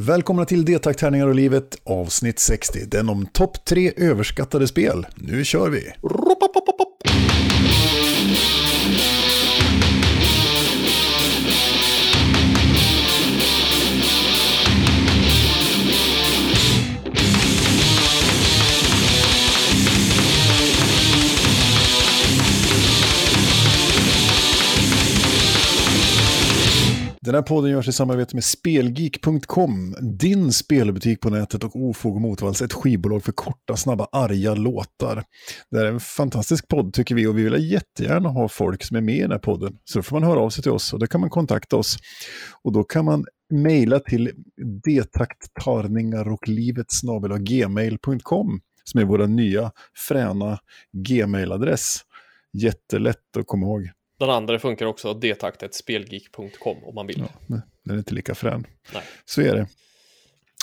Välkomna till D-takt, tärningar och livet avsnitt 60. Den om topp tre överskattade spel. Nu kör vi! Den här podden görs i samarbete med Spelgeek.com, din spelbutik på nätet och Ofog och Motvalls, ett skivbolag för korta, snabba, arga låtar. Det här är en fantastisk podd tycker vi och vi vill jättegärna ha folk som är med i den här podden. Så då får man höra av sig till oss och då kan man kontakta oss. Och då kan man mejla till detaktarningar och livet gmail.com som är vår nya fräna gmail-adress. Jättelätt att komma ihåg. Den andra funkar också, detaktetspelgeek.com om man vill. Ja, den är inte lika frän. Nej. Så är det.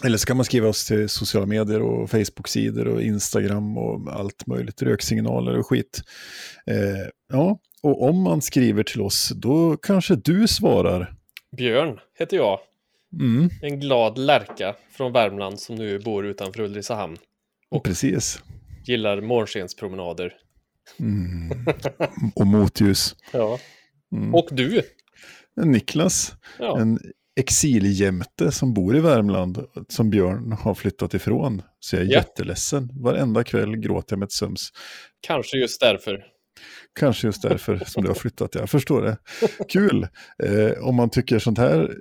Eller så kan man skriva oss till sociala medier och Facebook-sidor och Instagram och allt möjligt, röksignaler och skit. Eh, ja, och om man skriver till oss, då kanske du svarar. Björn heter jag. Mm, En glad lärka från Värmland som nu bor utanför Ulricehamn. och precis. Gillar morgonstenspromenader. Mm. Och motljus. Ja. Mm. Och du. Niklas, Ja. en exiljämte som bor i Värmland, som Björn har flyttat ifrån. Så jag är Ja. jätteledsen. Varenda kväll gråter jag med ett söms. Kanske just därför. Kanske just därför som du har flyttat, jag förstår det. Kul! Eh, om man tycker sånt här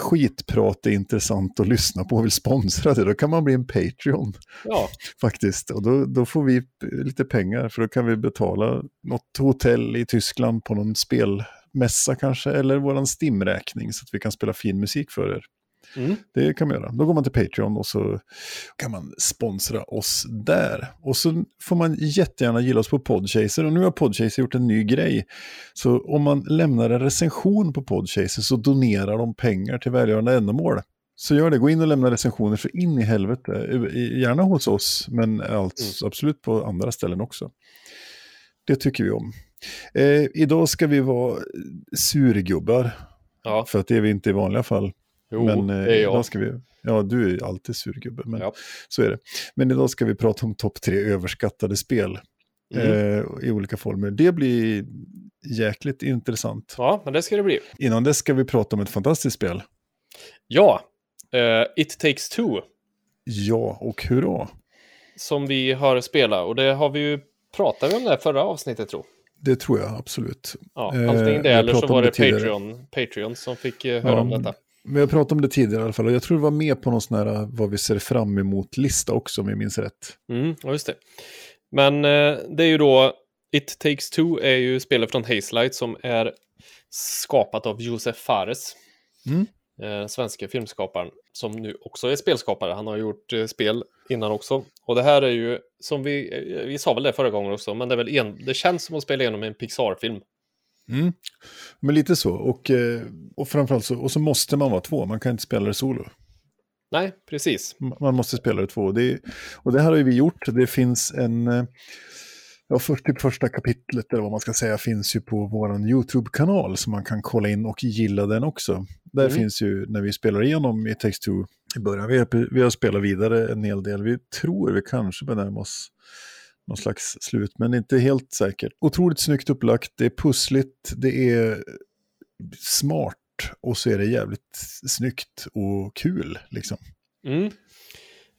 skitprat är intressant att lyssna på och vill sponsra det, då kan man bli en Patreon Ja, faktiskt. Och då, då får vi lite pengar, för då kan vi betala något hotell i Tyskland på någon spelmässa kanske, eller våran Steam-räkning så att vi kan spela fin musik för er. Mm. Det kan man göra. Då går man till Patreon och så kan man sponsra oss där. Och så får man jättegärna gilla oss på Podchaser. Och nu har Podchaser gjort en ny grej. Så om man lämnar en recension på Podchaser så donerar de pengar till välgörande ändamål. Så gör det, gå in och lämna recensioner så in i helvete. Gärna hos oss, men alltså, absolut på andra ställen också. Det tycker vi om. Eh, idag ska vi vara surgubbar, ja. för att det är vi inte i vanliga fall. Jo, Men eh, det är jag. ska vi, ja du är alltid surgubbe, men Ja. så är det. Men idag ska vi prata om topp tre överskattade spel Mm. eh, i olika former. Det blir jäkligt intressant. Ja, men det ska det bli. Innan dess ska vi prata om ett fantastiskt spel. Ja, eh, It takes two. Ja, och hurra. Som vi har spelat. Och det har vi ju pratat om det förra avsnittet tror Det tror jag absolut. Ja, Eh, antingen det har eller så var det det. Patreon, Patreon som fick eh, höra Ja, om detta. Vi har pratat om det tidigare i alla fall. Och jag tror det var med på någon sån här vad vi ser fram emot-lista också, om jag minns rätt. Mm, ja, just det. Men eh, det är ju då It takes two är ju spelet från Hazelight som är skapat av Josef Fares. Mm. Eh, svenska filmskaparen som nu också är spelskapare. Han har gjort eh, spel innan också. Och det här är ju, som vi, eh, vi sa väl det förra gången också, men det är väl en, det känns som att spela igenom en Pixar-film. Mm. Men lite så. Och, eh, och framförallt så, och så måste man vara två. Man kan inte spela det solo. Nej, precis. Man måste spela det två. Det, och det här har ju vi gjort. Det finns en... eh, Ja, för, typ första kapitlet, eller vad man ska säga, finns ju på vår YouTube-kanal. Så man kan kolla in och gilla den också. Där Mm. finns ju, när vi spelar igenom i Takes Two i början, vi har, vi har spelat vidare en hel del. Vi tror vi kanske benämner oss någon slags slut, men inte helt säkert. Otroligt snyggt upplagt, det är pussligt, det är smart och så är det jävligt snyggt och kul. Liksom. Mm.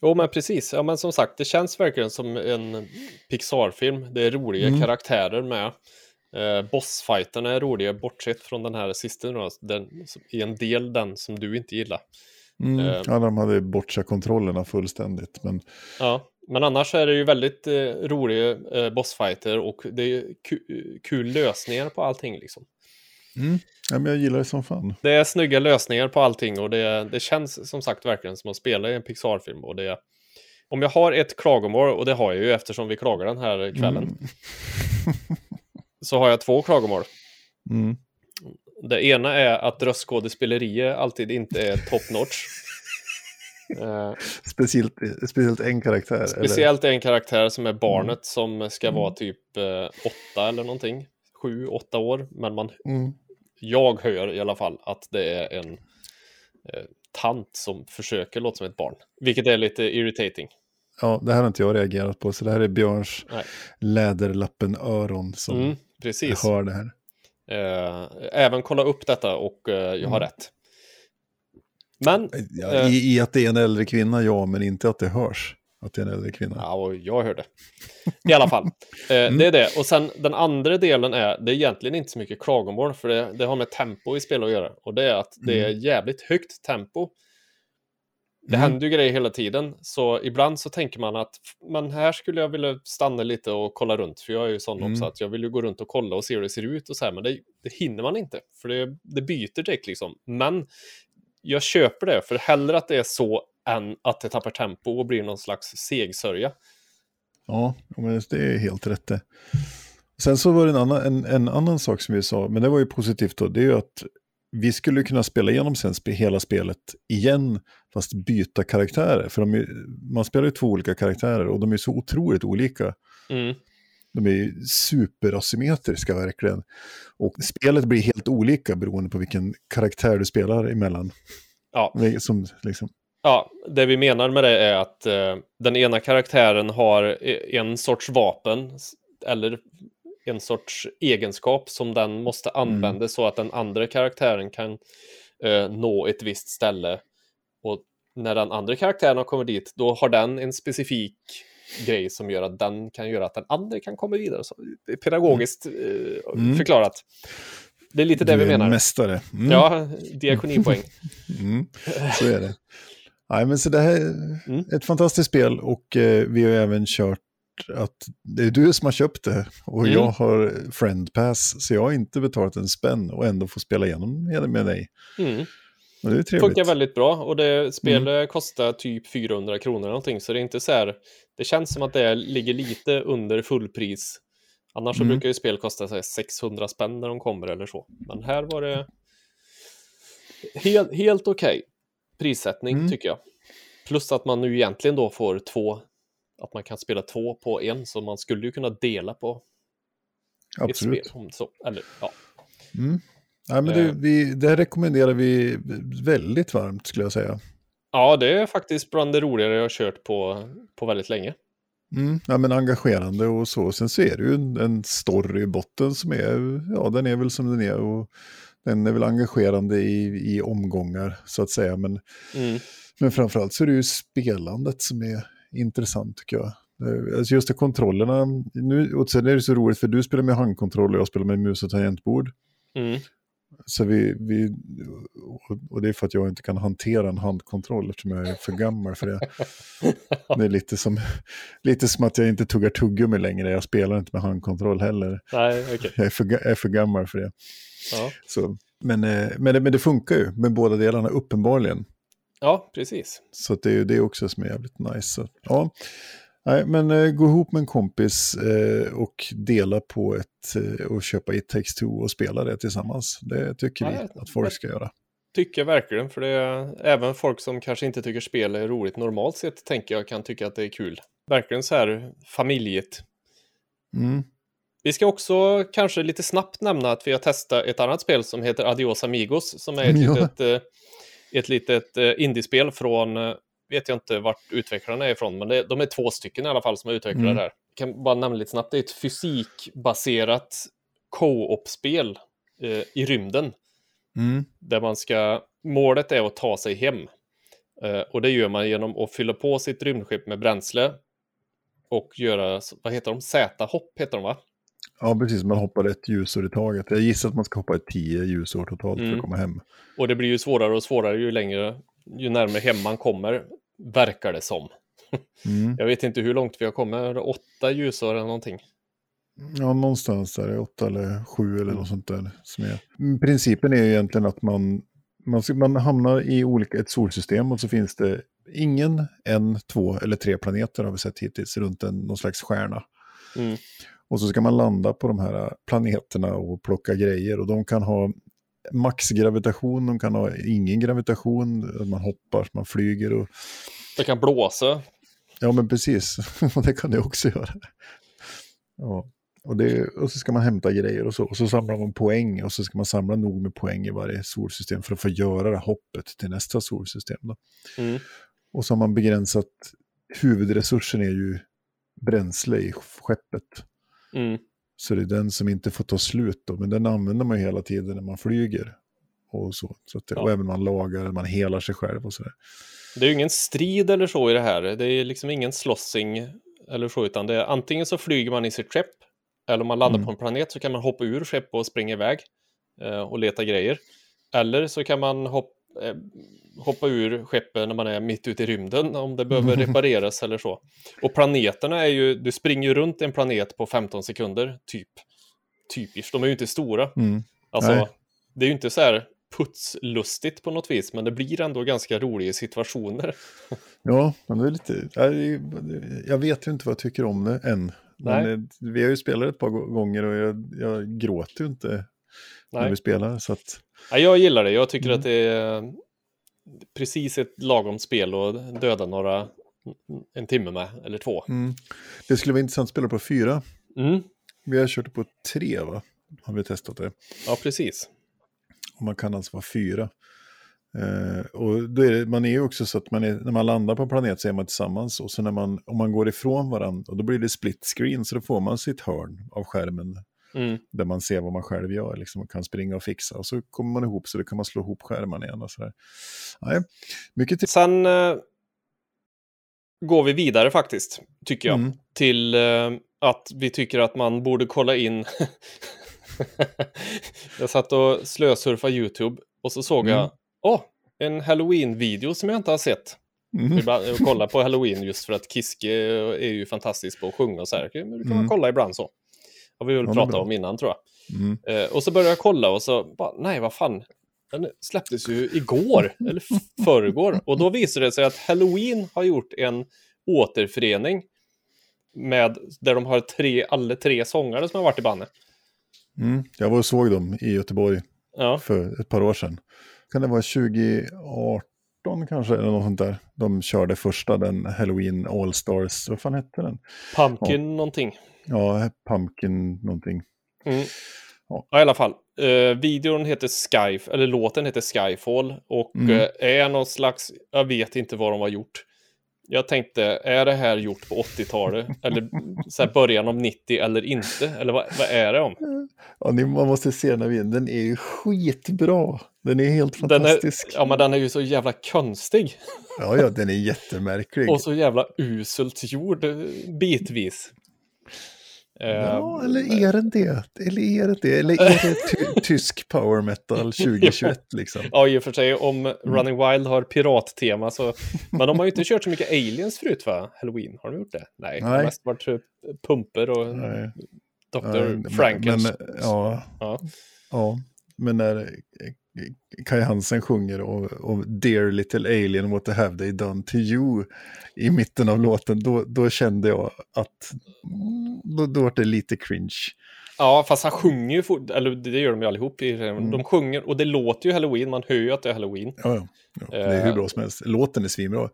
Jo, men precis. Ja, men som sagt, det känns verkligen som en Pixar-film. Det är roliga Mm. karaktärer med. Eh, bossfighterna är roliga, bortsett från den här sista, då, den, i en del den som du inte gillar. Mm. Eh. Ja, de hade bortsatt kontrollerna fullständigt. Men Ja, men annars är det ju väldigt eh, roliga eh, bossfighter och det är ku- kul lösningar på allting liksom. ja, men jag gillar det som fan. Det är snygga lösningar på allting och det, det känns som sagt verkligen som att spela i en Pixar-film. Och det, om jag har ett klagomål, och det har jag ju eftersom vi klagar den här kvällen, Mm. så har jag två klagomål. Mm. Det ena är att röstskådespeleriet alltid inte är top notch. Eh, Speciellt, speciellt en karaktär. Eller? speciellt en karaktär som är barnet som ska vara typ eh, åtta eller någonting. Sju, åtta år. Men man, Mm. jag hör i alla fall att det är en eh, tant som försöker låta som ett barn. Vilket är lite irritating. Ja, det här har inte jag reagerat på, så det här är Björns läderlappen-öron som Mm, precis. hör det här. Även kolla upp detta och jag har Mm. rätt. Men, Ja, Eh. i, I att det är en äldre kvinna, ja, men inte att det hörs att det är en äldre kvinna. ja, och jag hörde. I alla fall, eh, Mm. det är det. Och sen den andra delen är, det är egentligen inte så mycket klagomål, för det, det har med tempo i spel att göra. Och det är att det är jävligt högt tempo. Det Mm. händer ju grejer hela tiden, så ibland så tänker man att men här skulle jag vilja stanna lite och kolla runt, för jag är ju sån Mm. också att jag vill ju gå runt och kolla och se hur det ser ut och så här, men det, det hinner man inte, för det, det byter direkt liksom. Men jag köper det, för hellre att det är så än att det tappar tempo och blir någon slags segsörja. Ja, men det är helt rätt det. Sen så var det en annan, en, en annan sak som vi sa, men det var ju positivt då, det är ju att vi skulle kunna spela igenom sen hela spelet igen, fast byta karaktärer. För de är, man spelar ju två olika karaktärer och de är så otroligt olika. Mm. De är superasymmetriska verkligen. Och spelet blir helt olika beroende på vilken karaktär du spelar emellan. Ja, Som, liksom, Ja, det vi menar med det är att eh, den ena karaktären har e- en sorts vapen eller en sorts egenskap som den måste använda så att den andra karaktären kan eh, nå ett visst ställe. Och när den andra karaktären har kommit dit, då har den en specifik grej som gör att den kan göra att den andra kan komma vidare. Så, är pedagogiskt eh, Mm. förklarat. Det är lite det du vi är menar. mästare. Mm. Ja, diakonipoäng. Mm, så är det. Nej, men så det här Mm. är ett fantastiskt spel och eh, vi har även kört att det är du som har köpt det och Mm. jag har friend pass så jag har inte betalat en spänn och ändå får spela igenom med, dig. Mm. Och det är trevligt. funkar väldigt bra och det spelet kostar typ 400 kronor någonting så det är inte så här. Det känns som att det ligger lite under fullpris. Annars så Mm. brukar ju spel kosta här 600 spänn när de kommer eller så. Men här var det helt, helt okej prissättning Mm. tycker jag. Plus att man nu egentligen då får två, att man kan spela två på en så man skulle ju kunna dela på ett Absolut. spel. Om så. Eller, ja. Mm. Nej, men det, Eh. vi, det här rekommenderar vi väldigt varmt skulle jag säga. Ja, det är faktiskt bland det roligare jag har kört på, på väldigt länge. Mm, ja, men engagerande och så. Sen så är det ju en, en story i botten som är, ja den är väl som den är och den är väl engagerande i, i omgångar så att säga. Men, Mm. men framförallt så är det ju spelandet som är intressant tycker jag. Eh, Alltså just det, kontrollerna, nu, och sen är det så roligt för du spelar med handkontroll och jag spelar med mus och tangentbord. Mm. Så vi, vi, och- det är för att jag inte kan hantera en handkontroll eftersom jag är för gammal för det. Det är lite som, lite som att jag inte tuggar tuggummi längre, jag spelar inte med handkontroll heller. Nej, okej. Jag är för, jag är för gammal för det. Ja. Så, men, eh, men, det, men det funkar ju med båda delarna uppenbarligen. ja, precis. Så det är ju det också som är jävligt nice. Så, ja. Nej, men eh, gå ihop med en kompis eh, och dela på ett eh, och köpa It takes two och spela det tillsammans. Det tycker Nej, vi att folk ska göra. Tycker jag verkligen, för det är även folk som kanske inte tycker spel är roligt normalt sett, tänker jag, kan tycka att det är kul. Verkligen så här familjet. Mm. Vi ska också kanske lite snabbt nämna att vi har testat ett annat spel som heter Adios Amigos, som är ett Ja. litet, eh, ett litet eh, indiespel från, eh, vet jag inte vart utvecklarna är ifrån, men det, de är två stycken i alla fall som har utvecklat Mm. det här. Jag kan bara nämna lite snabbt, det är ett fysikbaserat co-op-spel eh, i rymden. Mm. där man ska, målet är att ta sig hem. Eh, och det gör man genom att fylla på sitt rymdskepp med bränsle och göra, vad heter de, Z-hopp heter de va? Ja, precis. Man hoppar ett ljusår i taget. Jag gissar att man ska hoppa ett tio ljusår totalt för Mm. att komma hem. Och det blir ju svårare och svårare ju längre, ju närmare hem man kommer, verkar det som. Mm. Jag vet inte hur långt vi har kommit, åtta ljusår eller någonting. Ja, någonstans där, åtta eller sju eller Mm. något sånt där. Som är. Mm, Principen är ju egentligen att man, man, man hamnar i olika, ett solsystem och så finns det ingen, en, två eller tre planeter har vi sett hittills runt en, någon slags stjärna. Mm. Och så ska man landa på de här planeterna och plocka grejer. Och de kan ha maxgravitation, de kan ha ingen gravitation, man hoppar, man flyger. Och, Det kan blåsa. ja men precis, det kan det också göra. Ja. Och, det, och så ska man hämta grejer och så. Och så samlar man poäng och så ska man samla nog med poäng i varje solsystem för att få göra det hoppet till nästa solsystem. Då. Mm. Och så har man begränsat, huvudresursen är ju bränsle i skeppet. Mm. Så det är den som inte får ta slut då, men den använder man ju hela tiden när man flyger. Och så. så att det, Ja. Och även man lagar, man helar sig själv och sådär. Det är ju ingen strid eller så i det här. Det är liksom ingen slåssing eller så, utan det är antingen så flyger man i sitt skepp eller om man landar Mm. på en planet så kan man hoppa ur skepp och springa iväg eh, och leta grejer. Eller så kan man hopp, eh, hoppa ur skeppet när man är mitt ute i rymden om det behöver repareras eller så. Och planeterna är ju, du springer ju runt en planet på 15 sekunder, typ. Typiskt, de är ju inte stora. Mm. Alltså, Nej. det är ju inte så här putslustigt på något vis, men det blir ändå ganska roliga situationer. Ja, men det är lite... Jag, vet ju inte vad jag tycker om det än. Men Nej. eh, vi har ju spelat ett par gå- gånger och jag, jag gråter ju inte när Nej. vi spelar. Så att, Ja, jag gillar det. Jag tycker Mm. att det är precis ett lagom spel att döda några en timme med, eller två. mm. Det skulle vara intressant att spela på fyra. Mm. Vi har kört på tre, va? Har vi testat det. Ja, precis. Och man kan alltså vara fyra. Eh, och då är det, man är ju också så att man är, när man landar på en planet så är man tillsammans. Och så när man, om man går ifrån varandra, då blir det split screen. Så då får man sitt hörn av skärmen Mm. där man ser vad man själv gör liksom, och kan springa och fixa. Och så kommer man ihop så då kan man slå ihop skärmarna igen. Och så där. Nej, mycket till. Sen eh, går vi vidare faktiskt, tycker jag, Mm. till eh, att vi tycker att man borde kolla in. jag satt och slösurfade YouTube och så såg Mm. jag, åh, en halloween-video som jag inte har sett. Mm. Jag kollar på halloween just för att Kiske är ju fantastisk på att sjunga och så här. Det kan man Mm. kolla ibland så. Har vi väl Ja, pratat om innan tror jag. Mm. Eh, och så började jag kolla och så bara, nej vad fan. Den släpptes ju igår, eller förrgår. Och då visade det sig att Halloween har gjort en återförening med, där de har tre, alla tre sångare som har varit i bandet. Mm. Jag var och såg dem i Göteborg Ja, för ett par år sedan. Kan det vara 2018 kanske, eller något sånt där. De körde första, den Halloween All Stars, vad fan hette den? Pumpkin någonting. Ja, Pumpkin någonting. Mm. Ja. Ja, i alla fall. Eh, videon heter Sky, eller låten heter Skyfall och Mm. eh, är någon slags, jag vet inte vad de har gjort. Jag tänkte, är det här gjort på 80-talet? eller så början av 90 eller inte? Eller vad, vad är det om? Ja, ni, man måste se den här videon, den är ju skitbra. Den är helt Den är, fantastisk. ja, men den är ju så jävla konstig. Ja, ja, den är jättemärklig. Och så jävla uselt gjord eh, bitvis. Ja, eller är den det? Eller är det det? Eller är det ty tysk power metal 2021 liksom? Ja, i och för sig om Mm. Running Wild har pirattema så... Men de har ju inte kört så mycket aliens förut va? Halloween, har de gjort det? Nej, det har Nej. mest varit typ pumper och Nej. Dr. men- Frankens. Men, ja, Ja. ja, men när Kai Hansen sjunger och, och Dear Little Alien, what have they done to you i mitten av låten, då, då kände jag att mm, då, då var det lite cringe. ja, fast han sjunger ju, fort, eller det gör de ju allihop. I, Mm. De sjunger, och det låter ju Halloween, man hör ju att det är Halloween. Ja, ja. ja det är hur Eh. bra som helst. Låten är svinbra.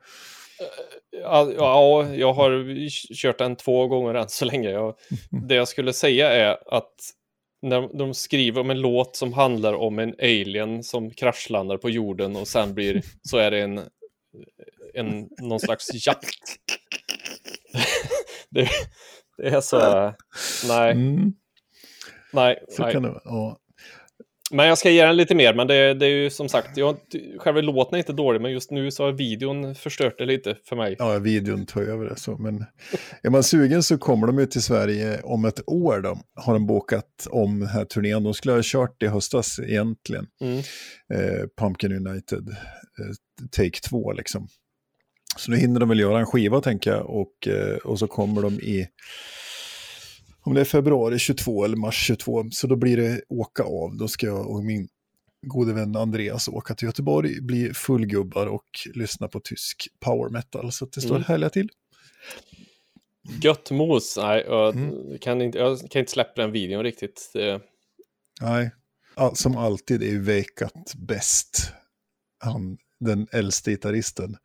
Ja, ja, jag har kört den två gånger än så länge. Jag, det jag skulle säga är att när de skriver om en låt som handlar om en alien som kraschlandar på jorden och sen blir, så är det en, en någon slags jakt. det, det är så, nej, Mm, nej, så nej. kan det. Ja. Men jag ska ge den lite mer, men det, det är ju som sagt, jag, själva låten är inte dålig, men just nu så har videon förstört det lite för mig. Ja, videon tar över det. Så. Men är man sugen så kommer de ut till Sverige om ett år. Då. Har de bokat om den här turnén. De skulle ha kört i höstas egentligen. Mm. Eh, Pumpkin United, eh, Take 2 liksom. Så nu hinner de väl göra en skiva tänker jag. Och, eh, och så kommer de i, om det är februari 22 eller mars 22. Så då blir det åka av. Då ska jag och min gode vän Andreas åka till Göteborg, bli fullgubbar och lyssna på tysk power metal. Så det står Mm. härliga till. Gött mos. Nej, jag, Mm. kan inte, jag kan inte släppa den videon riktigt. Det, Nej, all, som alltid är Vekat bäst. Han den äldste gitarristen.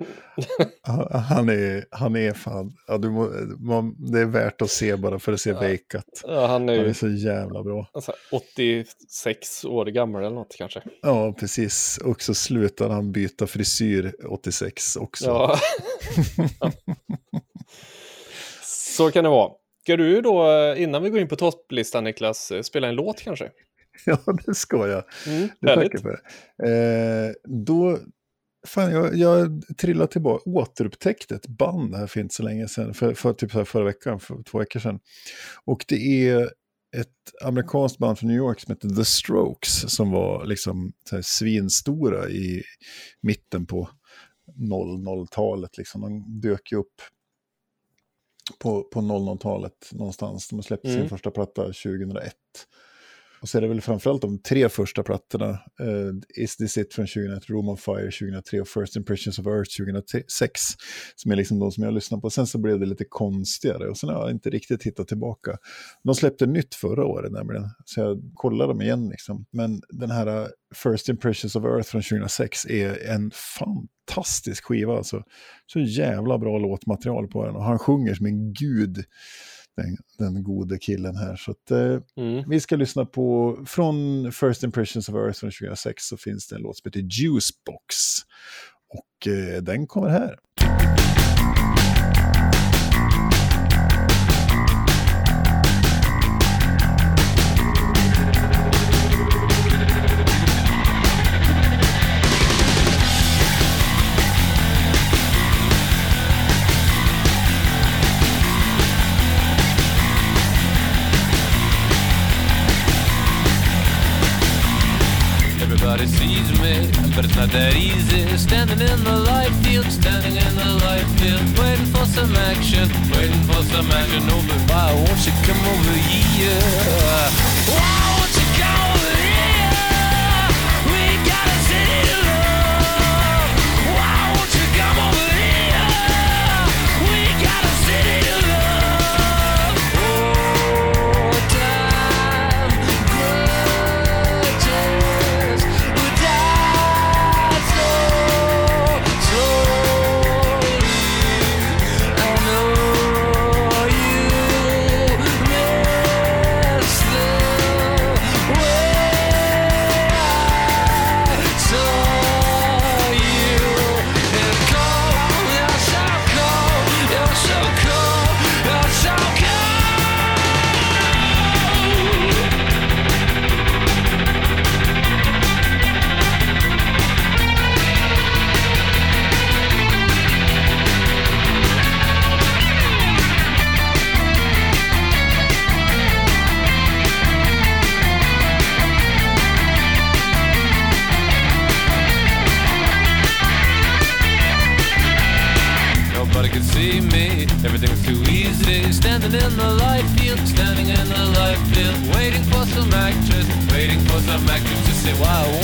Han är, han är fan, ja, du må, man, det är värt att se bara för att se Veikat. Ja, han, är Han är så jävla bra. alltså, 86 år gammal eller något kanske. Ja, precis. Och så slutar han byta frisyr 86 också. Ja. Så kan det vara. Ska du då, innan vi går in på topplistan Niklas, spela en låt kanske? Ja, det ska jag. Mm, Det tackar för. Eh, då, fan, jag, jag trillade tillbaka, återupptäckte ett band här för inte så länge sedan, för, för typ här förra veckan, för två veckor sedan. Och det är ett amerikanskt band från New York som heter The Strokes, som var liksom svinstora i mitten på 00-talet. Liksom. De dök ju upp på, på 00-talet någonstans. De släppte sin Mm. första platta 2001. Och så är det väl framförallt de tre första plattorna. Uh, Is This It från 2001, Room on Fire 2003 och First Impressions of Earth 2006. Som är liksom de som jag lyssnar på. Sen så blev det lite konstigare och sen har jag inte riktigt hittat tillbaka. De släppte nytt förra året nämligen. Så jag kollade dem igen liksom. Men den här eh, First Impressions of Earth från 2006 är en fantastisk skiva. Alltså. Så jävla bra låtmaterial på den. Och han sjunger som en gud. Den, den gode killen här. Så att, eh, Mm. vi ska lyssna på, från First Impressions of Earth från 2006 så finns det en låt som heter Juicebox. Och eh, den kommer här. But it's not that easy. Standing in the light field, standing in the light field, waiting for some action, waiting for some action. Over, why won't you come over here? Why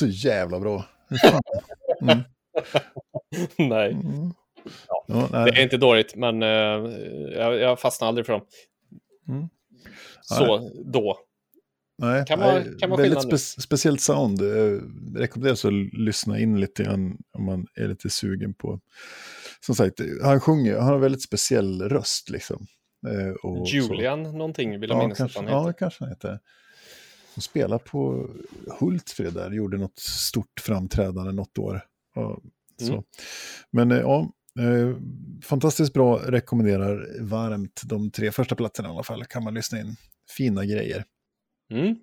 Så jävla bra. Nej, Mm. Ja. Ja, det är nej. inte dåligt, men eh, jag, jag fastnar aldrig för dem. Mm. Så, då. Nej, Kan vara- nej, kan vara väldigt nu. spe speciellt sound. Eh, rekommenderas att lyssna in lite grann om man är lite sugen på. Som sagt, han sjunger, han har väldigt speciell röst liksom. Eh, och så. Julian någonting vill jag Ja, minnas att kanske, han heter. ja, kanske han heter. Hon spelar på Hultsfred där, gjorde något stort framträdande något år. Ja, så. Mm. Men eh, ja, eh, fantastiskt bra, rekommenderar varmt de tre första platserna i alla fall, kan man lyssna in. Fina grejer. Mm.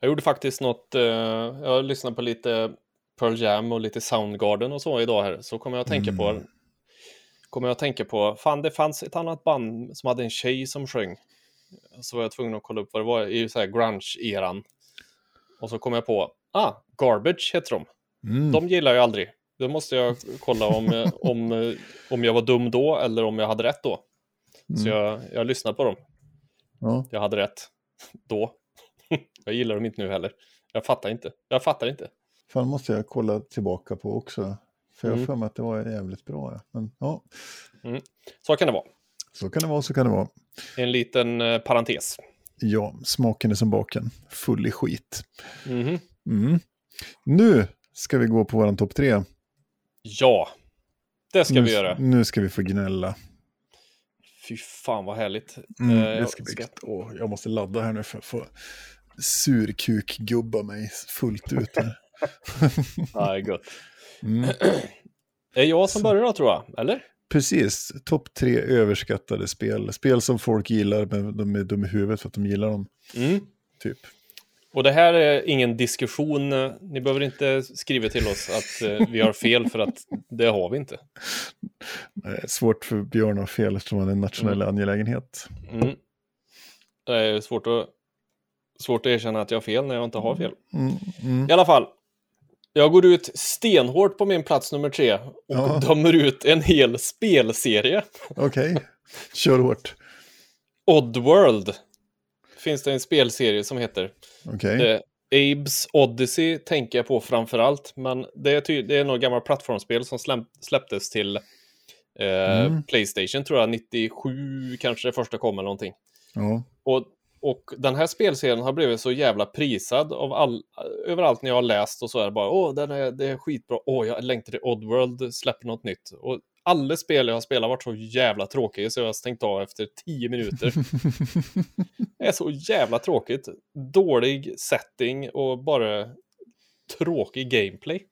Jag gjorde faktiskt något, eh, jag lyssnade på lite Pearl Jam och lite Soundgarden och så idag här, så kommer jag att tänka Mm. på, kommer jag att tänka på, fan det fanns ett annat band som hade en tjej som sjöng. Så var jag tvungen att kolla upp vad det var i så här grunge-eran. Och så kom jag på, ah, Garbage heter de. Mm. De gillar jag aldrig. Då måste jag kolla om, eh, om, eh, om jag var dum då eller om jag hade rätt då. Så Mm. jag, jag lyssnade på dem. Ja. Jag hade rätt då. jag gillar dem inte nu heller. Jag fattar inte. Jag fattar inte. Fan måste jag kolla tillbaka på också. För jag har Mm. för mig att det var jävligt bra. Men ja, Så kan det vara. Så kan det vara, så kan det vara. En liten eh, parentes. Ja, smaken är som baken. Full i skit. Mhm. Mm. Nu ska vi gå på våran topp tre. Ja, det ska nu, vi göra. Nu ska vi få gnälla. Fy fan vad härligt. Mm, det jag ska ska-. Åh, jag måste ladda här nu för att få surkukgubba mig fullt ut här. Ja, gött. Mm. Är jag som börjar då tror jag, eller? Precis, topp tre överskattade spel. Spel som folk gillar, men de är dumma i huvudet för att de gillar dem. Mm. Typ. Och det här är ingen diskussion. Ni behöver inte skriva till oss att eh, vi har fel för att det har vi inte. Svårt för Björn att ha fel eftersom han är en nationell angelägenhet. Mm. Det är svårt att, svårt att erkänna att jag har fel när jag inte har fel. Mm, mm. I alla fall. Jag går ut stenhårt på min plats nummer tre och Ja. dömer ut en hel spelserie. Okej, kör hårt. Oddworld finns det en spelserie som heter. Okej, Eh, Abes Odyssey tänker jag på framför allt, men det är, ty- det är något gammalt plattformsspel som släpp- släpptes till eh, Mm. Playstation, tror jag, 97 kanske det första kom eller någonting. ja. Och, och den här spelserien har blivit så jävla prisad av all, överallt när jag har läst och så är det bara åh, den är, det är skitbra, åh, jag längtar till Oddworld släpper något nytt. Och alla spel jag har spelat har varit så jävla tråkiga så jag har stängt av efter 10 minuter. det är så jävla tråkigt. Dålig setting och bara tråkig gameplay.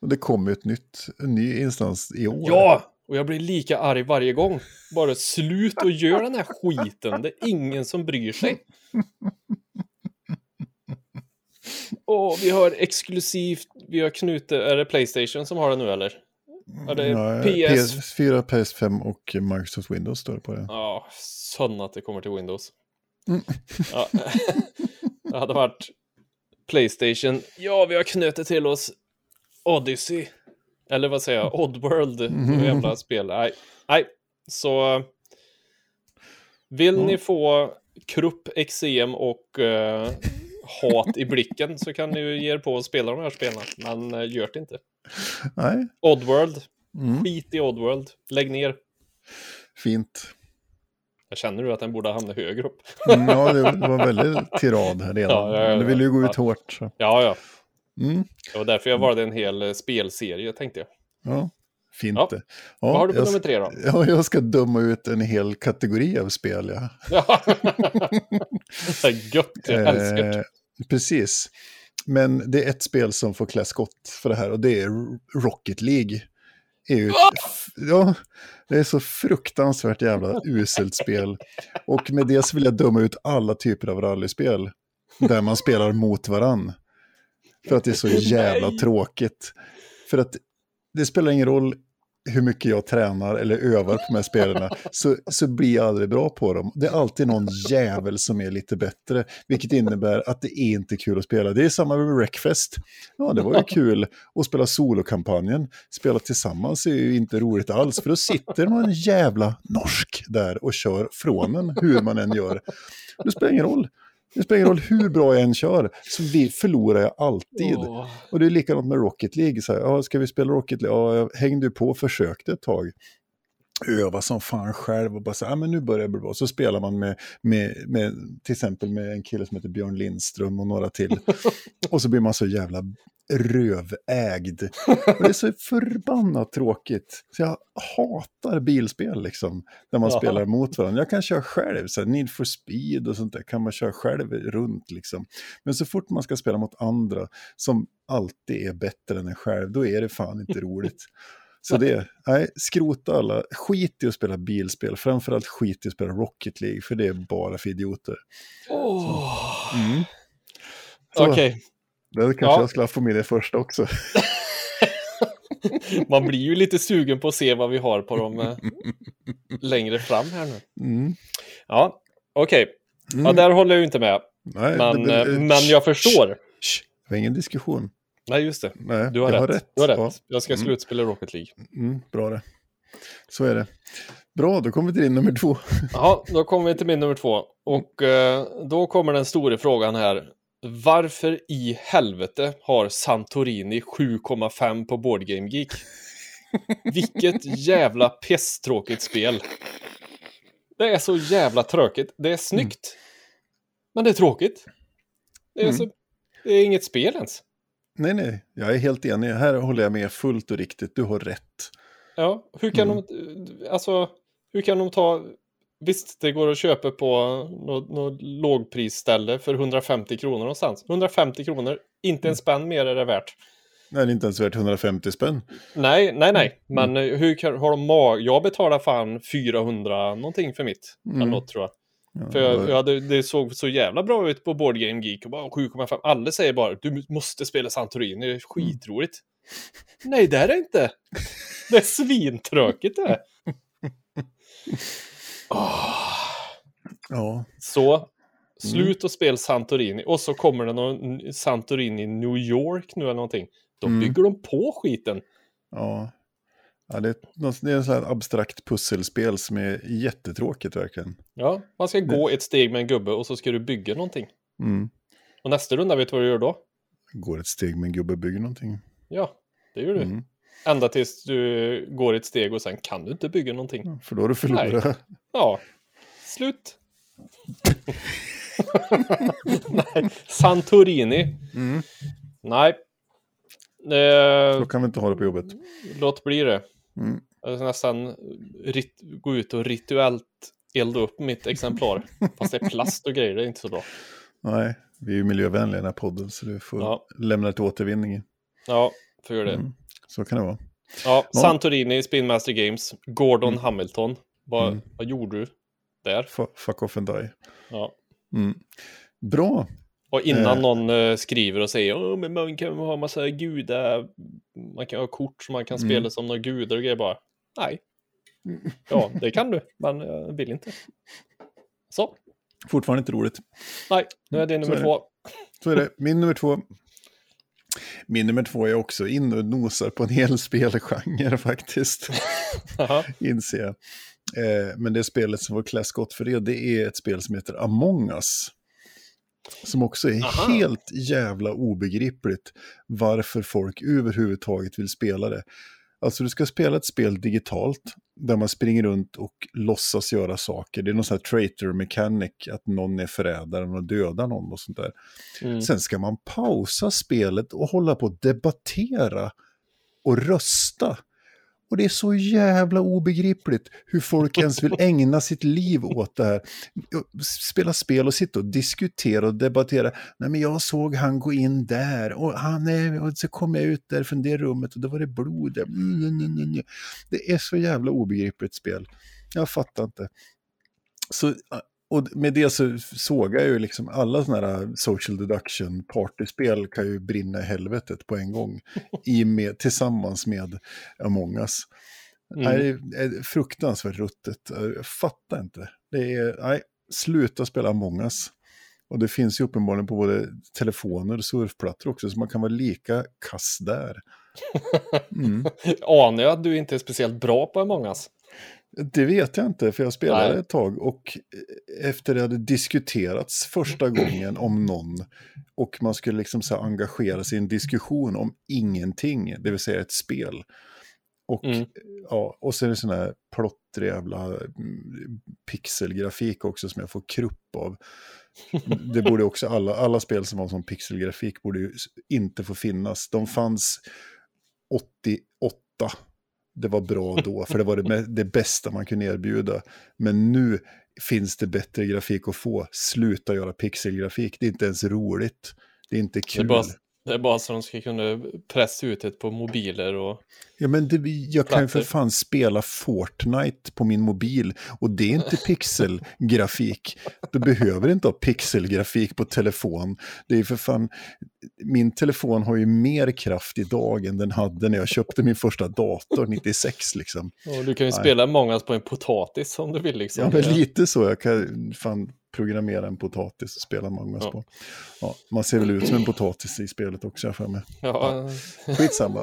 Och det kommer ju ett nytt, en ny instans i år. Ja! Och jag blir lika arg varje gång. Bara slut och gör den här skiten. Det är ingen som bryr sig. Och vi har exklusivt, vi har knutit, är det Playstation som har det nu eller? Ja, det är PS. PS4, PS5 och Microsoft Windows står det på det. Ja, sån att det kommer till Windows. Mm. Ja. det hade varit Playstation. Ja, vi har knutit till oss Odyssey. Eller vad säger jag? Oddworld. Mhm. Jävla spel. Nej, nej. Så vill Ja. ni få krupp, eksem och eh, hat i blicken så kan ni ju ge er på att spela de här spelen. Men uh, gör det inte. Nej, Oddworld. mm. Skit i Oddworld. Lägg ner. fint. Jag känner nu att den borde hamna högre upp. Mm, ja, det var väldigt tirad här redan. Ja, ja, ja, du ville ju gå ut hårt. Så. Ja, ja. Mm. Det var därför jag valde en hel eh, spelserie, tänkte jag. Ja, fint Ja. det. Vad har du på nummer tre då? Ja, jag ska döma ut en hel kategori av spel. Ja. Ja. gött, jag älskar det. Eh, precis. Men det är ett spel som får klä skott för det här och det är Rocket League. Är ju ja, det är så fruktansvärt jävla uselt spel. Och med det så vill jag döma ut alla typer av rallyspel där man spelar mot varann. För att det är så jävla tråkigt. För att det spelar ingen roll hur mycket jag tränar eller övar på de här spelarna så, så blir jag aldrig bra på dem. Det är alltid någon jävel som är lite bättre, vilket innebär att det är inte kul att spela. Det är samma med Wreckfest. Ja, det var ju kul att spela solokampanjen. Spela tillsammans är ju inte roligt alls, för då sitter man en jävla norsk där och kör från en, hur man än gör. Det spelar ingen roll. Det spelar ingen roll hur bra jag än kör, så vi förlorar jag alltid. Åh. Och det är likadant med Rocket League. Så här, ja, ska vi spela Rocket League? Ja, jag hängde ju på och försökte ett tag. öva som fan själv och bara säga, ah, men nu börjar det bli bra. Så spelar man med, med, med, till exempel med en kille som heter Björn Lindström och några till. och så blir man så jävla rövägd. Och det är så förbannat tråkigt. Så jag hatar bilspel liksom, där man Jaha. spelar mot varandra. Jag kan köra själv, så här, Need for speed och sånt där kan man köra själv runt liksom. Men så fort man ska spela mot andra som alltid är bättre än en själv, då är det fan inte roligt. Så det, nej, skrota alla. Skit i att spela bilspel, framförallt skit i att spela Rocket League, för det är bara för idioter. Mm. Så, Okej, Det kanske Ja. jag skulle ha få med det första också. man blir ju lite sugen på att se vad vi har på dem eh, längre fram här nu. Mm. Ja, okej. Mm. Ja, där håller jag ju inte med. Nej, Men, det- eh, det- men jag förstår. Det var ingen diskussion. Nej, just det. Nej, Du har jag rätt. Du har rätt. Ja. Jag ska Mm. slutspela Rocket League. Mm, bra det. Så är det. Bra, då kommer vi till din nummer två. Ja, då kommer vi till min nummer två. Och eh, då kommer den stora frågan här. Varför i helvete har Santorini 7,5 på Board Game Geek? Vilket jävla pisstråkigt spel. Det är så jävla tråkigt. Det är snyggt. Men det är tråkigt. Det är, Mm. så, det är inget spel ens. Nej, nej, jag är helt enig. Här håller jag med fullt och riktigt. Du har rätt. Ja, hur kan Mm. de, alltså, hur kan de ta, visst det går att köpa på något, något lågprisställe för 150 kronor någonstans. 150 kronor, inte Mm. en spänn mer är det värt. Nej, det är inte ens värt 150 spänn. Nej, nej, nej, Mm. men eh, hur har de mag, jag betalar fan 400 någonting för mitt, Mm. något tror jag. Ja, För jag, jag hade, det såg så jävla bra ut på Board Game Geek och bara 7,5. Alla säger bara du måste spela Santorini, det är skitroligt. Nej, det är det inte. Det är svintråkigt det. Åh. ja. Så, slut och spel Santorini. Och så kommer det någon Santorini New York nu eller någonting. Då Mm. bygger de på skiten. ja. ja det, är, något- det är en sån här abstrakt pusselspel som är jättetråkigt verkligen. Ja, man ska gå ett steg med en gubbe och så ska du bygga någonting. Mm. Och nästa runda, vet du vad du gör då? Går ett steg med en gubbe och bygger någonting. Ja, det gör du. Mm. Ända tills du går ett steg och sen kan du inte bygga någonting. Ja, För då har du förlorat. Ja, slut. Nej, Santorini. Mm. Nej. Eh, Så kan vi inte ha det på jobbet. låt bli det. Mm. Jag ska nästan gå ut och rituellt elda upp mitt exemplar. Fast det är plast och grejer, det är inte så bra. Nej, vi är ju miljövänliga i den här podden så du får Ja. lämna det till återvinning. Ja, får göra det. Mm. Så kan det vara. Ja, Ja. Santorini, Spinmaster Games, Gordon Hamilton. Vad, Mm. vad gjorde du där? F- fuck off and die. Ja. Mm. Bra. Och innan Eh. någon eh, skriver och säger Åh, men man kan ha massa gudar, man kan ha kort som man kan Mm. spela som några gudar och grejer bara. Nej. Ja, det kan du, men jag vill inte. Så, Fortfarande inte roligt. nej, nu är det Så nummer är det. två. Så är det. Min nummer två. Min nummer två är också in och nosar på en hel spelgenre faktiskt. Inser jag. Eh, men det spelet som var klä skott för det, det är ett spel som heter Among Us. Som också är Aha. helt jävla obegripligt varför folk överhuvudtaget vill spela det. Alltså du ska spela ett spel digitalt där man springer runt och låtsas göra saker. Det är någon sån här traitor mechanic, att någon är förrädaren och dödar någon och sånt där. Mm. Sen ska man pausa spelet och hålla på att debattera och rösta. Och det är så jävla obegripligt hur folk ens vill ägna sitt liv åt det här. Spela spel och sitta och diskutera och debattera. Nej men jag såg han gå in där och, han är, och så kom jag ut där från det rummet och då var det blod där. Det är så jävla obegripligt spel. Jag fattar inte. Så, och med det så såg jag ju liksom alla sådana här social deduction partyspel kan ju brinna i helvetet på en gång. I med, tillsammans med Among Us. Mm. Det är fruktansvärt ruttet. Jag fattar inte. Det är, nej, sluta spela Among Us. Och det finns ju uppenbarligen på både telefoner och surfplattor också, så man kan vara lika kass där. Mm. Anar jag att du inte är speciellt bra på Among Us? Det vet jag inte, för jag spelade Nej. ett tag och efter det hade diskuterats första gången om någon och man skulle liksom så engagera sig i en diskussion om ingenting, det vill säga ett spel. Och, Mm. ja, och så är det sån här plottrig jävla mm, pixelgrafik också som jag får krupp av. Det borde också alla, alla spel som har sån pixelgrafik borde ju inte få finnas. De fanns 88. Det var bra då, för det var det, det bästa man kunde erbjuda. Men nu finns det bättre grafik att få. Sluta göra pixelgrafik, det är inte ens roligt. Det är inte Det är, kul. bara, det är bara så de ska kunna pressa ut det på mobiler och... Ja, men det, jag kan ju för fan spela Fortnite på min mobil och det är inte pixelgrafik. Du behöver inte ha pixelgrafik på telefon. Det är för fan, min telefon har ju mer kraft idag än den hade när jag köpte min första dator 96 liksom. och du kan ju Nej. spela många på en potatis om du vill liksom. Ja, men lite så. Jag kan fan programmera en potatis och spela Mangas Ja. på. Ja, man ser väl ut som en potatis i spelet också, jag för mig. Ja, Skitsamma.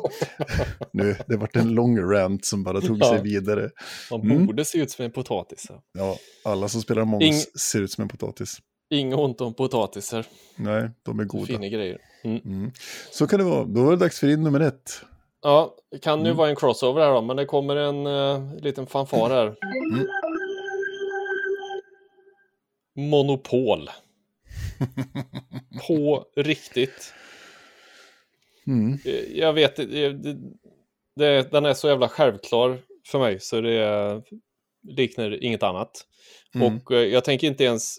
nu, det vart en lång rant som bara tog sig Ja. vidare. man Mm. borde se ut som en potatis. Ja. Ja, alla som spelar us Ing- ser ut som en potatis. Inget ont om potatisar, Nej, de är goda. fina grejer. Mm. Mm. Så kan det vara. Då var det dags för din nummer ett. Ja, det kan ju Mm. vara en crossover här då, men det kommer en uh, liten fanfar här. Mm. Monopol. På riktigt. Mm. Eh, Jag vet det, den är så jävla självklar för mig så det liknar inget annat. Mm. Och eh, jag tänker inte ens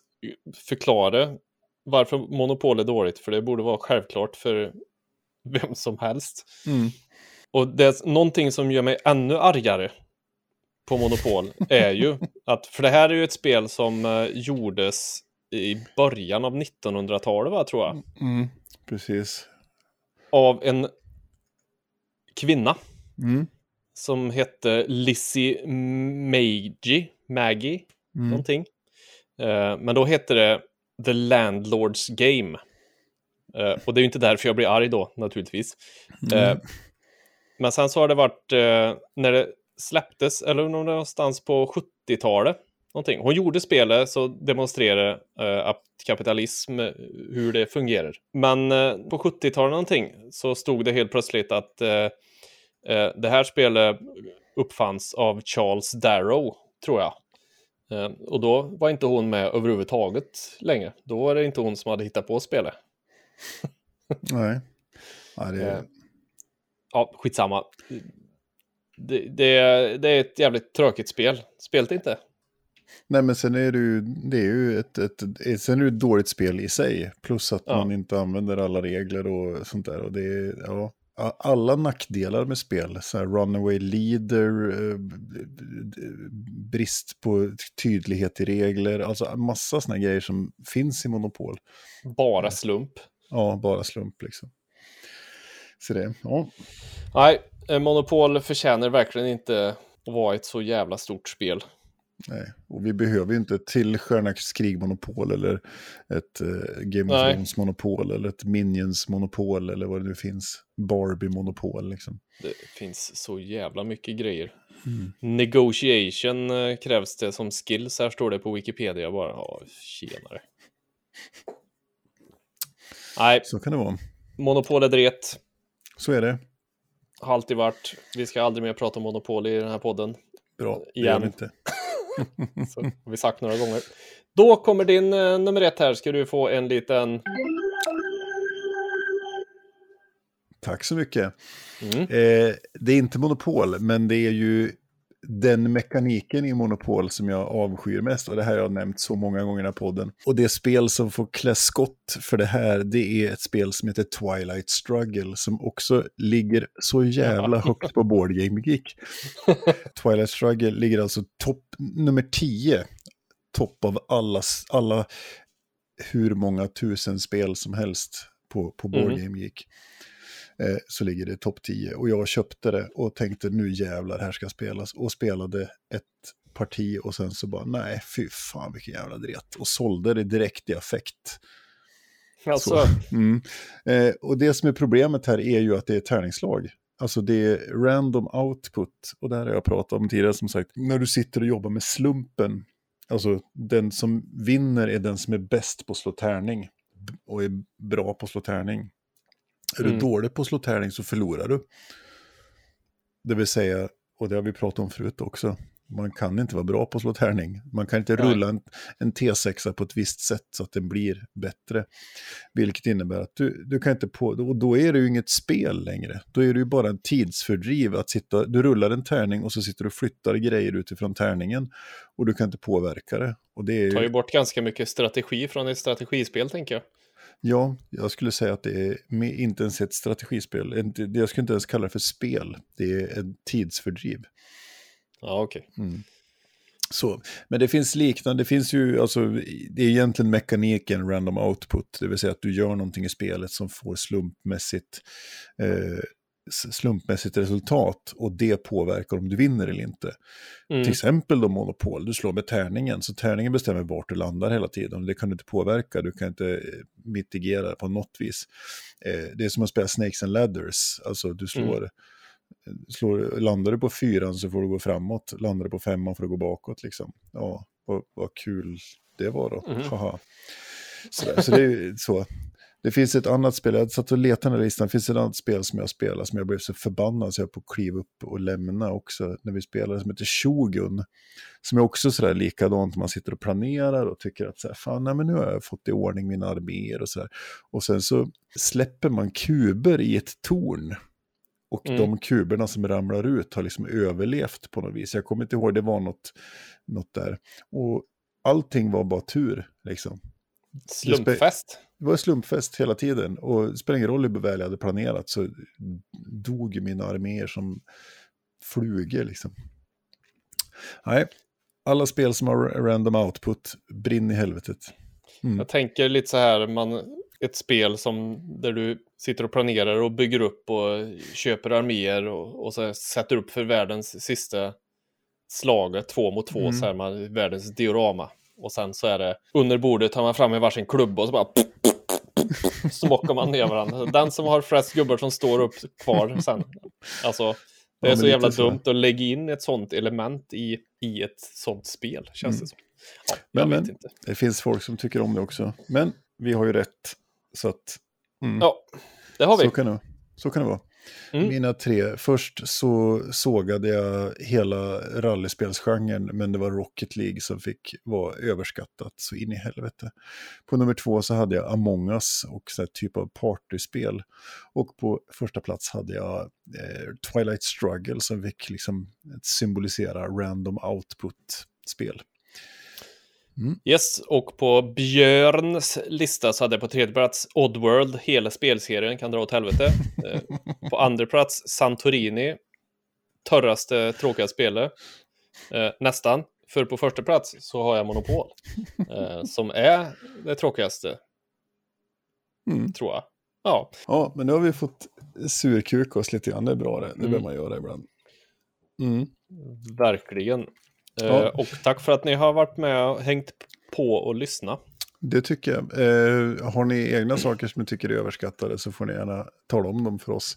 förklara varför monopol är dåligt, för det borde vara självklart för vem som helst. Mm. Och det är någonting som gör mig ännu argare på Monopol är ju att, för det här är ju ett spel som eh, gjordes i början av 1900-talet, va, tror jag, Mm. Precis. av en kvinna Mm. som hette Lizzie Maggie, Maggie, Mm. någonting. Eh, men då hette det The Landlords Game. Eh, och det är ju inte därför jag blir arg då, naturligtvis. Mm. Eh, men sen så har det varit när det släpptes, eller någonstans på 70-talet. Någonting. Hon gjorde spelet så demonstrerade eh, att kapitalism, hur det fungerar. Men eh, på 70-talet någonting så stod det helt plötsligt att eh, det här spelet uppfanns av Charles Darrow, tror jag. Eh, och då var inte hon med överhuvudtaget längre. Då var det inte hon som hade hittat på spelet. Nej. Ja, det Eh. Ja, skitsamma. Det, det, det är ett jävligt tråkigt spel. Spelet inte. Nej, men sen är det ju, det är ju ett, ett, ett, sen är det ett dåligt spel i sig. Plus att Ja. man inte använder alla regler och sånt där. Och det ja, alla nackdelar med spel, så här runaway leader, eh, brist på tydlighet i regler, alltså massa sådana grejer som finns i Monopol. Bara slump. Ja, bara slump liksom. Så det, ja. Nej, eh, Monopol förtjänar verkligen inte att vara ett så jävla stort spel. Nej, och vi behöver ju inte ett till Stjärnornas krig-monopol eller ett eh, Game of. Thrones-monopol eller ett Minions-monopol eller vad det nu finns. Barbie-monopol liksom. Det finns så jävla mycket grejer. Mm. Negotiation eh, krävs det som skills, här står det på Wikipedia bara. Ja, tjenare. Nej, Så kan det vara. Monopol är dret. Så är det. Har alltid varit. Vi ska aldrig mer prata om Monopol i den här podden. Bra, det Igen. gör vi inte. Så har vi sagt några gånger. Då kommer din eh, nummer ett här. Ska du få en liten... Tack så mycket. Mm. Eh, det är inte monopol, men det är ju den mekaniken i monopol som jag avskyr mest. Och det här har jag nämnt så många gånger i den här podden. Och det spel som får klä skott för det här, det är ett spel som heter Twilight Struggle, som också ligger så jävla högt på Board Game Geek. Twilight Struggle ligger alltså topp nummer 10, topp av alla, alla hur många tusen spel som helst på, på Board Mhm. Game Geek eh, så ligger det topp 10. Och jag köpte det och tänkte nu jävlar, här ska spelas. Och spelade ett parti och sen så bara nej, fy fan vilken jävla dret. Och sålde det direkt i affekt. Alltså, Så, mm. eh, och det som är problemet här är ju att det är tärningslag. Alltså det är random output. Och det här har jag pratat om tidigare som sagt. När du sitter och jobbar med slumpen. Alltså den som vinner är den som är bäst på att slå tärning. Och är bra på att slå tärning. Är du Mm. dålig på att slå tärning så förlorar du. Det vill säga, och det har vi pratat om förut också. Man kan inte vara bra på att slå tärning. Man kan inte Nej. rulla en, en T6 på ett visst sätt så att den blir bättre. Vilket innebär att du, du kan inte på... Och då är det ju inget spel längre. Då är det ju bara en tidsfördriv att sitta... Du rullar en tärning och så sitter du och flyttar grejer utifrån tärningen. Och du kan inte påverka det. Och det är ju... tar ju bort ganska mycket strategi från ett strategispel, tänker jag. Ja, jag skulle säga att det är inte ens ett strategispel. Jag skulle inte ens kalla det för spel. Det är en tidsfördriv. Ja, okej. Så, men det finns liknande, det finns ju, alltså, det är egentligen mekaniken random output, det vill säga att du gör någonting i spelet som får slumpmässigt, eh, slumpmässigt resultat och det påverkar om du vinner eller inte. Mm. Till exempel då Monopol, du slår med tärningen, så tärningen bestämmer vart du landar hela tiden. Det kan du inte påverka, du kan inte eh, mitigera på något vis. Eh, det är som att spela Snakes and Ladders, alltså du slår, slår, landar du på fyran så får du gå framåt, landar du på femman får du gå bakåt liksom. Ja, vad, vad kul det var då. Mhm. Haha. Så, så det är så. Det finns ett annat spel, jag satt och letade den här listan, det finns ett annat spel som jag spelar som jag blev så förbannad så jag på att kliva upp och lämna också när vi spelade som heter Shogun. Som är också sådär likadant, man sitter och planerar och tycker att så här, fan, nej, men nu har jag fått i ordning mina arméer och sådär. Och sen så släpper man kuber i ett torn. Och Mm. de kuberna som ramlar ut har liksom överlevt på något vis. Jag kommer inte ihåg, det var något, något där. Och allting var bara tur, liksom. Slumpfest. Det var slumpfest hela tiden och det spelar ingen roll hur väl jag hade planerat så dog mina arméer som flugor liksom. Nej, alla spel som har random output, brinn i helvetet. Mm. Jag tänker lite så här, man, ett spel som där du sitter och planerar och bygger upp och köper arméer och, och så sätter upp för världens sista slaget, två mot två, Mm. så här man, världens diorama. Och sen så är det under bordet tar man fram en varsin klubba och så bara smockar man ner varandra. Den som har flest gubbar som står upp kvar sen. Alltså, det är Ja, så jävla så. dumt att lägga in ett sånt element i, i ett sånt spel, känns Mm. det som. Ja, Men, men. inte. Det finns folk som tycker om det också. Men vi har ju rätt. Så att... Mm. Ja, det har vi. Så kan det, så kan det vara. Mm. Mina tre. Först så sågade jag hela rallyspelsgenren, men det var Rocket League som fick vara överskattat så in i helvete. På nummer två så hade jag Among Us och så här typ av partyspel. Och på första plats hade jag eh, Twilight Struggle som fick liksom symbolisera random output-spel. Yes, och på Björns lista så hade jag på tredje plats Oddworld, hela spelserien kan dra åt helvete. Eh, på andra plats Santorini, torraste, tråkiga spelet. Eh, nästan, för på första plats så har jag Monopol, eh, som är det tråkigaste, Mm. tror jag. Ja, Ja, men nu har vi fått surkuka oss lite grann, det är bra det. Det Mm. behöver man göra ibland. Mm. verkligen. Eh, Ja. Och tack för att ni har varit med och hängt på och lyssnat. Det tycker jag. Eh, har ni egna saker som ni tycker är överskattade så får ni gärna tala om dem för oss.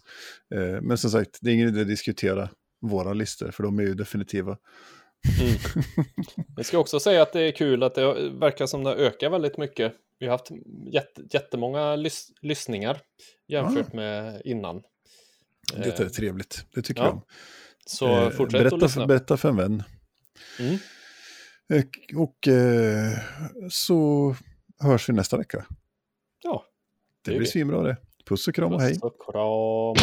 Eh, men som sagt, det är ingen idé att diskutera våra listor, för de är ju definitiva. Mm. Jag ska också säga att det är kul att det verkar som det ökar väldigt mycket. Vi har haft jätte, jättemånga lys, lyssningar jämfört med innan. Det är trevligt, det tycker ja. jag om. Så Eh, fortsätt berätta, att lyssna. berätta för en vän. Mm. Eh, Och eh, så hörs vi nästa vecka. Ja, Det Det blir vi. svinbra det. Puss och kram och hej. puss och kram.